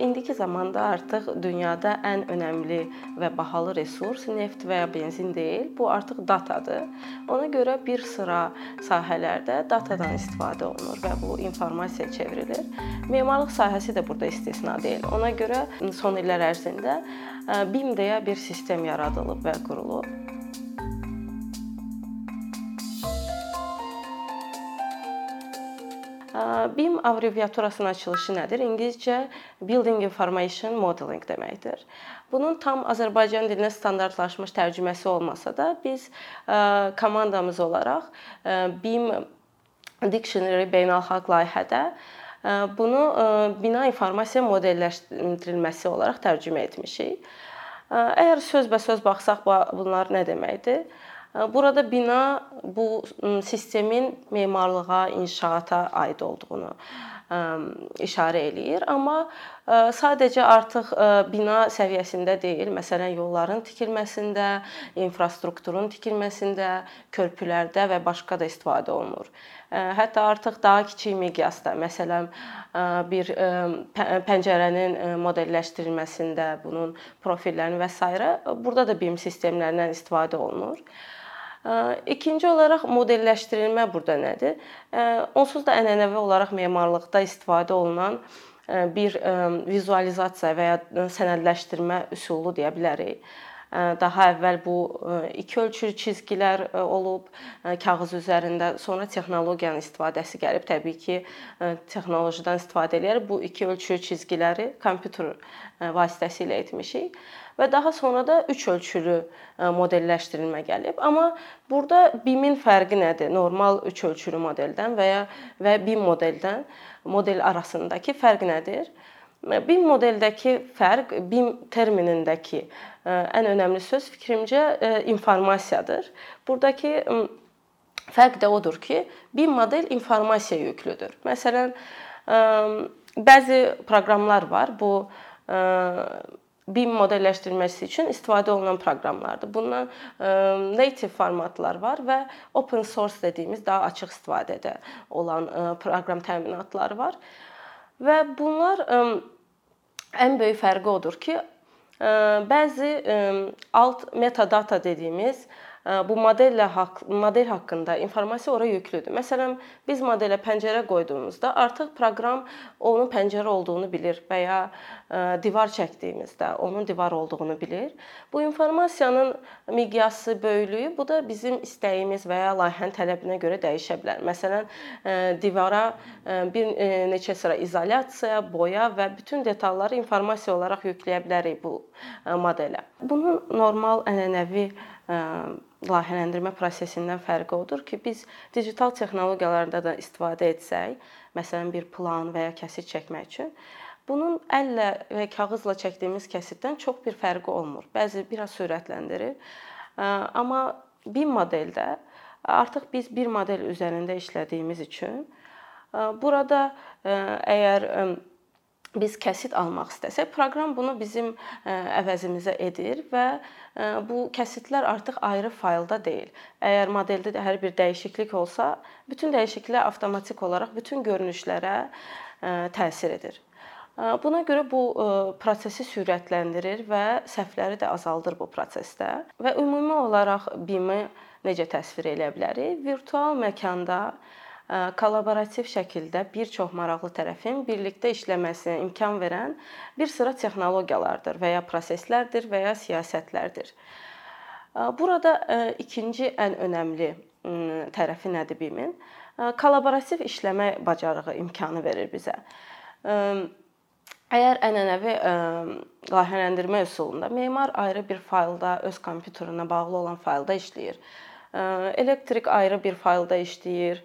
İndiki zamanda artıq dünyada ən önəmli və bahalı resurs neft və ya benzin deyil, bu artıq datadır. Ona görə bir sıra sahələrdə datadan istifadə olunur və bu informasiya çevrilir. Memarlıq sahəsi də burada istisna deyil. Ona görə son illər ərzində BIM deyə bir sistem yaradılıb və qurulub. BIM abreviaturasının açılışı nədir? İngiliscə Building Information Modeling deməkdir. Bunun tam Azərbaycan dilinə standartlaşmış tərcüməsi olmasa da biz komandamız olaraq BIM Dictionary beynəlxalq layihədə bunu bina informasiya modelləşdirilməsi olaraq tərcümə etmişik. Əgər sözbəsöz baxsaq bunlar nə deməkdir? Burada bina bu sistemin memarlığa, inşaata aid olduğunu işarə eləyir, amma sadəcə artıq bina səviyyəsində deyil, məsələn, yolların tikilməsində, infrastrukturun tikilməsində, körpülərdə və başqa da istifadə olunur. Hətta artıq daha kiçik miqyasda, məsələn, bir pəncərənin modelləşdirilməsində, bunun profillərini və s. burada da BIM sistemlərindən istifadə olunur. İkinci olaraq modelləşdirilmə burada nədir? Onsuz da ənənəvi olaraq memarlıqda istifadə olunan bir vizualizasiya və ya sənədləşdirmə üsulu deyə bilərik. Daha əvvəl bu iki ölçülü cizgilər olub kağız üzərində, sonra texnologiyanın istifadəsi gəlib. Təbii ki, texnologiyadan istifadə edərək bu iki ölçülü cizgiləri kompüter vasitəsilə etmişik və daha sonra da 3 ölçülü modelləşdirilmə gəlib. Amma burada BIM-in fərqi nədir? Normal 3 ölçülü modeldən və ya və BIM modeldən model arasındakı fərq nədir? BIM modeldəki fərq BIM terminindəki ən önəmli söz fikrimcə informasiyadır. Burdakı fərq də odur ki, BIM model informasiya yüklüdür. Məsələn, bəzi proqramlar var. Bu BIM modelləşdirilməsi üçün istifadə olunan proqramlardır. Bundan native formatlar var və open source dediyimiz daha açıq istifadədə olan proqram təminatları var. Və bunlar ən böyük fərqi odur ki, bəzi alt metadata dediyimiz bu modellə haqq model haqqında informasiya ora yüklüdür. Məsələn, biz modelə pəncərə qoyduğumuzda artıq proqram onun pəncərə olduğunu bilir və ya divar çəkdiyimizdə onun divar olduğunu bilir. Bu informasiyanın miqyası, böyüklüyü bu da bizim istəyimiz və ya layihənin tələbinə görə dəyişə bilər. Məsələn, divara bir neçə sıra izolyasiya, boya və bütün detalları informasiya olaraq yükləyə bilərik bu modelə. Bunun normal ənənəvi layihələndirmə prosesindən fərqi odur ki, biz digital texnologiyalardan da istifadə etsək, məsələn bir plan və ya kəsit çəkmək üçün, bunun əllə və kağızla çəkdiyimiz kəsitdən çox bir fərqi olmur. Bəzi biraz sürətləndirir. Amma BIM modeldə artıq biz bir model üzərində işlədiyimiz üçün burada əgər biz kəsit almaq istəsək, proqram bunu bizim əvəzimizə edir və bu kəsitlər artıq ayrı faylda deyil. Əgər modeldə də hər bir dəyişiklik olsa, bütün dəyişikliklər avtomatik olaraq bütün görünüşlərə təsir edir. Buna görə bu prosesi sürətləndirir və səhvləri də azaldır bu prosesdə. Və ümumi olaraq BIM-i necə təsvir edə bilərik? Virtual məkanda kollaborativ şəkildə bir çox maraqlı tərəfin birlikdə işləməsinə imkan verən bir sıra texnologiyalardır və ya proseslərdir və ya siyasətlərdir. Burada ikinci ən önəmli tərəfi nədir BIM-in? Kollaborativ işləmə bacarığı imkanı verir bizə. Əgər ənənəvi layihələndirmə üsulunda memar ayrı bir faylda öz kompüterinə bağlı olan faylda işləyir elektrik ayrı bir faylda işləyir,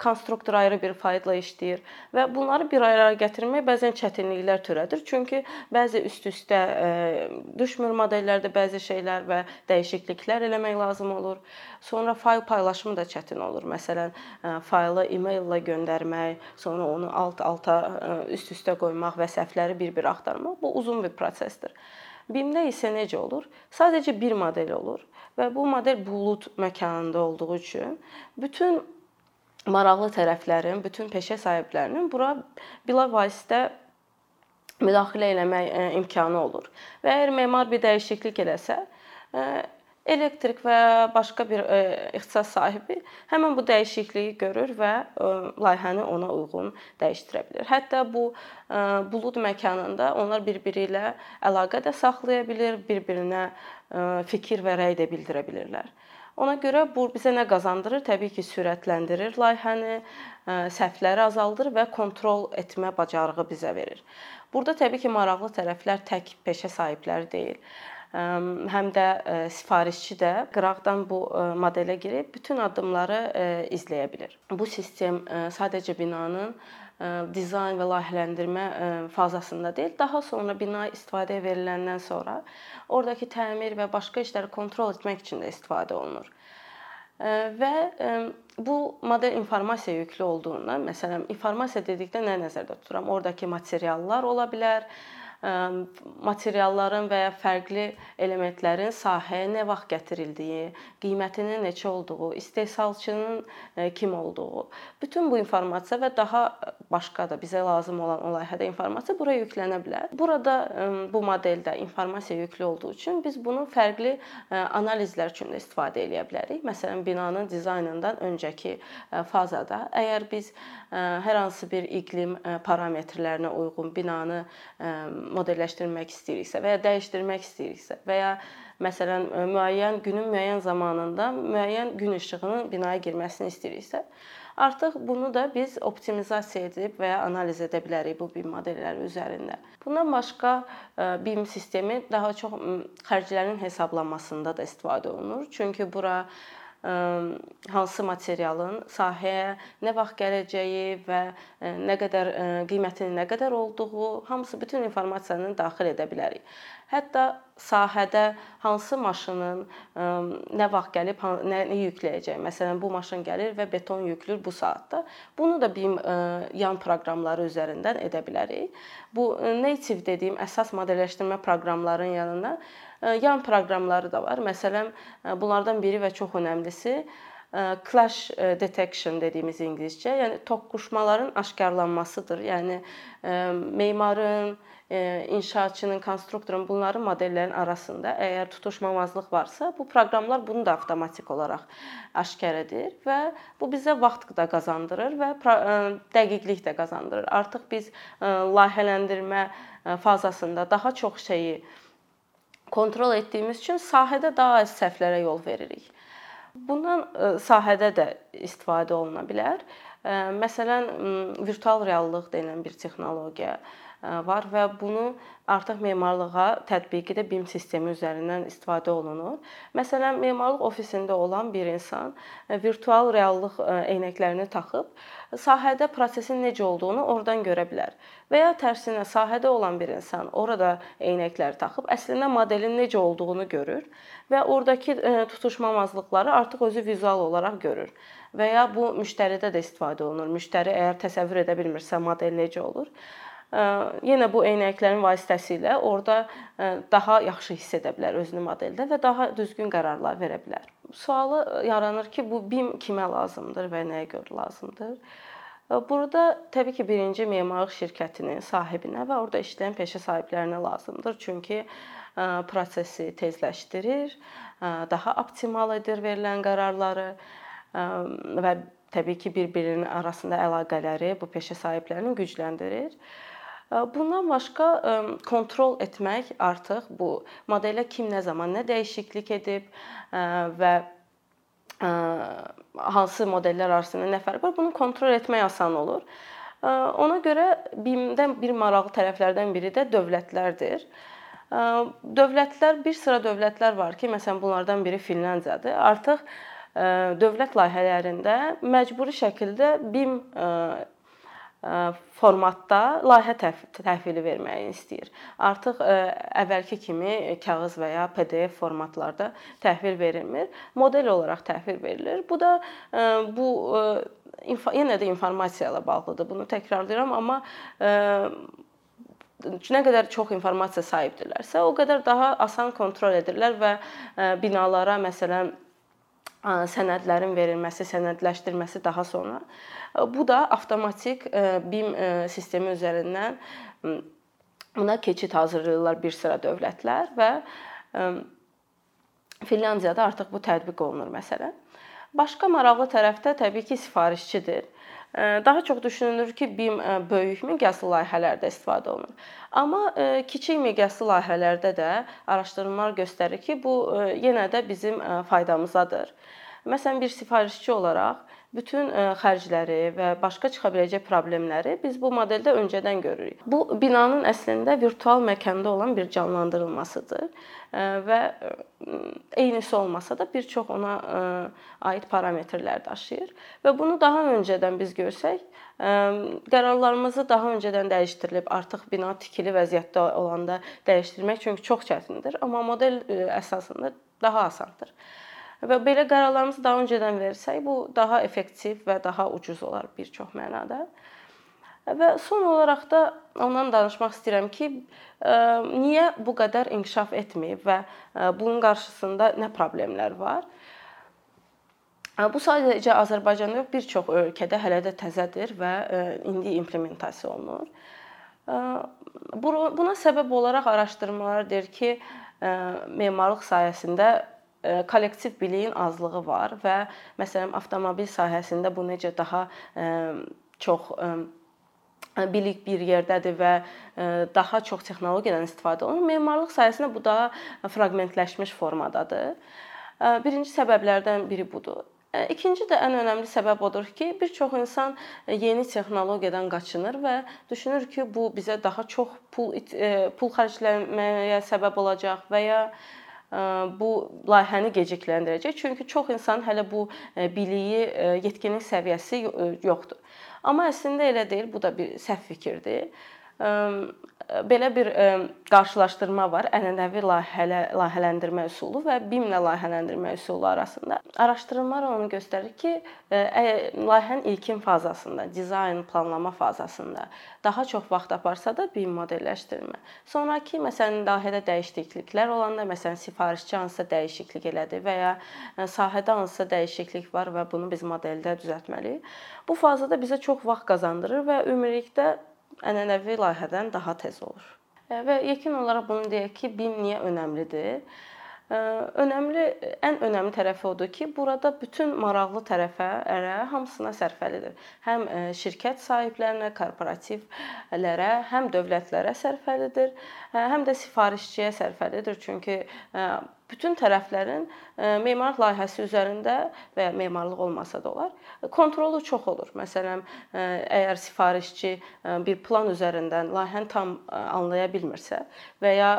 konstruktor ayrı bir faylda işləyir və bunları bir araya gətirmək bəzən çətinliklər törədir. Çünki bəzi üst-üstə düşmür modellərdə bəzi şeylər və dəyişikliklər eləmək lazım olur. Sonra fayl paylaşımı da çətin olur. Məsələn, faylı e-maillə göndərmək, sonra onu alt-alta üst-üstə qoymaq və səhvləri bir-bir axtarmaq bu uzun bir prosesdir. BIM-də isə necə olur? Sadəcə bir model olur və bu model bulud məkanında olduğu üçün bütün maraqlı tərəflərin, bütün peşə sahiblərinin bura bilavasitə müdaxilə eləmək imkanı olur. Və əgər memar bir dəyişiklik eləsə, elektrik və başqa bir e, ixtisas sahibi həmin bu dəyişikliyi görür və e, layihəni ona uyğun dəyişdirə bilər. Hətta bu e, bulud məkanında onlar bir-biri ilə əlaqə də saxlaya bilər, bir-birinə fikir və rəy də bildirə bilirlər. Ona görə bu bizə nə qazandırır? Təbii ki, sürətləndirir layihəni, səhvləri azaldır və kontrol etmə bacarığı bizə verir. Burada təbii ki, maraqlı tərəflər tək peşə sahibləri deyil həm də sifarişçi də qıraqdan bu modelə girib bütün addımları izləyə bilər. Bu sistem sadəcə binanın dizayn və layihələndirmə fazasında deyil, daha sonra bina istifadəyə veriləndən sonra oradakı təmir və başqa işləri kontrol etmək üçün də istifadə olunur. Və bu model informasiya yüklü olduğundan, məsələn, informasiya dedikdə nə nəzərdə tuturam? Oradakı materiallar ola bilər, materialların və ya fərqli elementlərin sahəyə nə vaxt gətirildiyi, qiymətinin neçə olduğu, istehsalçının kim olduğu, bütün bu informasiya və daha başqa da bizə lazım olan o layihədə informasiya bura yüklənə bilər. Burada bu modeldə informasiya yüklü olduğu üçün biz bunu fərqli analizlər üçün də istifadə edə bilərik. Məsələn, binanın dizaynından öncəki fazada əgər biz hər hansı bir iqlim parametrlərinə uyğun binanı modelləşdirmək istəyiriksə və ya dəyişdirmək istəyiriksə və ya məsələn müəyyən günün müəyyən zamanında müəyyən gün işığının binaya girməsini istəyiriksə, artıq bunu da biz optimizasiya edib və ya analiz edə bilərik bu BIM modelləri üzərində. Bundan başqa BIM sistemi daha çox xərclərin hesablanmasında da istifadə olunur. Çünki bura hansı materialın sahəyə nə vaxt gələcəyi və nə qədər qiymətinin nə qədər olduğu, hamısı bütün informasiyanı daxil edə bilərik. Hətta sahədə hansı maşının nə vaxt gəlib nə yükləyəcək. Məsələn, bu maşın gəlir və beton yüklür bu saatda. Bunu da BIM yan proqramları üzərindən edə bilərik. Bu native dediyim əsas modelləşdirmə proqramlarının yanında yan proqramları da var. Məsələn, bunlardan biri və çox önəmlisi clash detection dediyimiz ingiliscə, yəni toqquşmaların aşkarlanmasıdır. Yəni memarın, inşaatçının, konstruktorun bunların modellərin arasında əgər tutuşmamazlıq varsa, bu proqramlar bunu da avtomatik olaraq aşkar edir və bu bizə vaxt da qazandırır və dəqiqlik də qazandırır. Artıq biz layihələndirmə fazasında daha çox şeyi kontrol etdiyimiz üçün sahədə daha az səhvlərə yol veririk. Bundan e, sahədə də istifadə oluna bilər. E, məsələn, virtual reallıq deyilən bir texnologiya e, var və bunu artıq memarlığa tətbiqi də BIM sistemi üzərindən istifadə olunur. Məsələn, memarlıq ofisində olan bir insan virtual reallıq eynəklərini taxıb sahədə prosesin necə olduğunu oradan görə bilər. Və ya tərsinə sahədə olan bir insan orada eynəkləri taxıb əslində modelin necə olduğunu görür və oradakı e, tutuşmamazlıqları artıq özü vizual olaraq görür. Və ya bu müştəridə də istifadə olunur. Müştəri əgər təsəvvür edə bilmirsə model necə olur, yenə bu eynəklərin vasitəsilə orada daha yaxşı hiss edə bilər özünü modeldə və daha düzgün qərarlar verə bilər. Sualı yaranır ki, bu BIM kimə lazımdır və nəyə görə lazımdır? Burada təbii ki, birinci memarlıq şirkətinin sahibinə və orada işləyən peşə sahiblərinə lazımdır. Çünki prosesi tezləşdirir, daha optimal edir verilən qərarları və təbii ki, bir-birinin arasında əlaqələri bu peşə sahiblərinin gücləndirir. Bundan başqa kontrol etmək artıq bu modelə kim nə zaman nə dəyişiklik edib və hansı modellər arasında nə fərq var, bunu kontrol etmək asan olur. Ona görə BIM-dən bir maraqlı tərəflərdən biri də dövlətlərdir. Dövlətlər bir sıra dövlətlər var ki, məsələn bunlardan biri Finlandiyadır. Artıq dövlət layihələrində məcburi şəkildə BIM formatda layihə təhvili verməyi istəyir. Artıq əvvəlki kimi kağız və ya PDF formatlarda təhvil verilmir, model olaraq təhvil verilir. Bu da bu yenə də informasiya ilə bağlıdır. Bunu təkrarlayıram, amma nə qədər çox informasiya sahibdirlərsə, o qədər daha asan kontrol edirlər və binalara məsələn sənədlərin verilməsi, sənədləşdirməsi daha sonra bu da avtomatik BIM sistemi üzərindən buna keçid hazırlayırlar bir sıra dövlətlər və Finlandiyada artıq bu tətbiq olunur məsələn. Başqa maraqlı tərəfdə təbii ki, sifarişçidir. Daha çox düşünülür ki, BIM böyük miqyaslı layihələrdə istifadə olunur. Amma kiçik miqyaslı layihələrdə də araşdırmalar göstərir ki, bu yenə də bizim faydamızadır. Məsələn, bir sifarişçi olaraq bütün xərcləri və başqa çıxa biləcək problemləri biz bu modeldə öncədən görürük. Bu binanın əslində virtual məkanda olan bir canlandırılmasıdır və eynisi olmasa da bir çox ona aid parametrlər daşıyır və bunu daha öncədən biz görsək, qərarlarımızı daha öncədən dəyişdirilib, artıq bina tikili vəziyyətdə olanda dəyişdirmək çünki çox çətindir, amma model əsasında daha asandır. Və belə qərarlarımızı daha öncədən versək, bu daha effektiv və daha ucuz olar bir çox mənada. Və son olaraq da ondan danışmaq istəyirəm ki, niyə bu qədər inkişaf etməyib və bunun qarşısında nə problemlər var? Bu sadəcə Azərbaycanda yox, bir çox ölkədə hələ də təzədir və indi implementasiya olunur. Buna səbəb olaraq araşdırmalar deyir ki, memarlıq sahəsində kollektiv biliyin azlığı var və məsələn avtomobil sahəsində bu necə daha çox bilik bir yerdədir və daha çox texnologiyadan istifadə olunur. Memarlıq sahəsində bu daha fraqmentləşmiş formadadır. Birinci səbəblərdən biri budur. İkinci də ən önəmli səbəb odur ki, bir çox insan yeni texnologiyadan qaçınır və düşünür ki, bu bizə daha çox pul pul xərcləməyə səbəb olacaq və ya bu layihəni gecikləndirəcək. Çünki çox insan hələ bu biliyi, yetkinlik səviyyəsi yoxdur. Amma əslində elə deyil, bu da bir səhv fikirdir belə bir qarşılaşdırma var ənənəvi layihələ layihələndirmə üsulu və BIM-lə layihələndirmə üsulu arasında. Araşdırmalar onu göstərir ki, layihənin ilkin fazasında, dizayn, planlama fazasında daha çox vaxt aparsa da BIM modelləşdirmə. Sonrakı məsələn layihədə dəyişikliklər olanda, məsələn sifarişçi hansısa dəyişiklik elədi və ya sahədə hansısa dəyişiklik var və bunu biz modeldə düzəltməliyik. Bu fazada bizə çox vaxt qazandırır və ümumilikdə ənənəvi layihədən daha tez olur. Və yekun olaraq bunu deyək ki, BIM niyə önəmlidir? Önəmli, ən önəmli tərəfi odur ki, burada bütün maraqlı tərəfə, ərə hamısına sərfəlidir. Həm şirkət sahiblərinə, korporativlərə, həm dövlətlərə sərfəlidir, həm də sifarişçiyə sərfəlidir. Çünki bütün tərəflərin memarlıq layihəsi üzərində və ya memarlıq olmasa da olar, kontrolu çox olur. Məsələn, əgər sifarişçi bir plan üzərindən layihəni tam anlaya bilmirsə və ya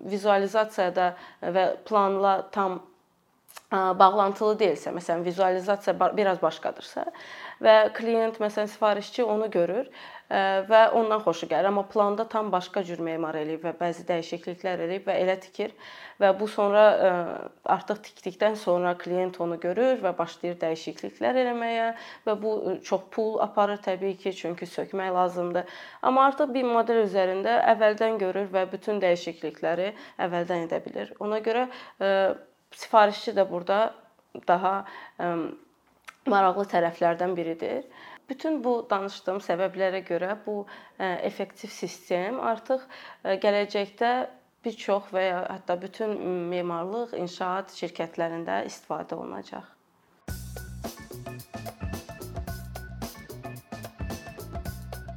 vizualizasiyada və planla tam bağlantılı deyilsə, məsələn, vizualizasiya biraz başqadırsa və klient məsələn sifarişçi onu görür və ondan xoşu gəlir. Amma planda tam başqa cür memar eləyib və bəzi dəyişikliklər eləyib və elə tikir və bu sonra artıq tikdikdən sonra klient onu görür və başlayır dəyişikliklər eləməyə və bu çox pul aparır təbii ki, çünki sökmək lazımdır. Amma artıq bir model üzərində əvvəldən görür və bütün dəyişiklikləri əvvəldən edə bilir. Ona görə sifarişçi də burada daha maraqlı tərəflərdən biridir. Bütün bu danışdığım səbəblərə görə bu effektiv sistem artıq gələcəkdə bir çox və ya hətta bütün memarlıq, inşaat şirkətlərində istifadə olunacaq.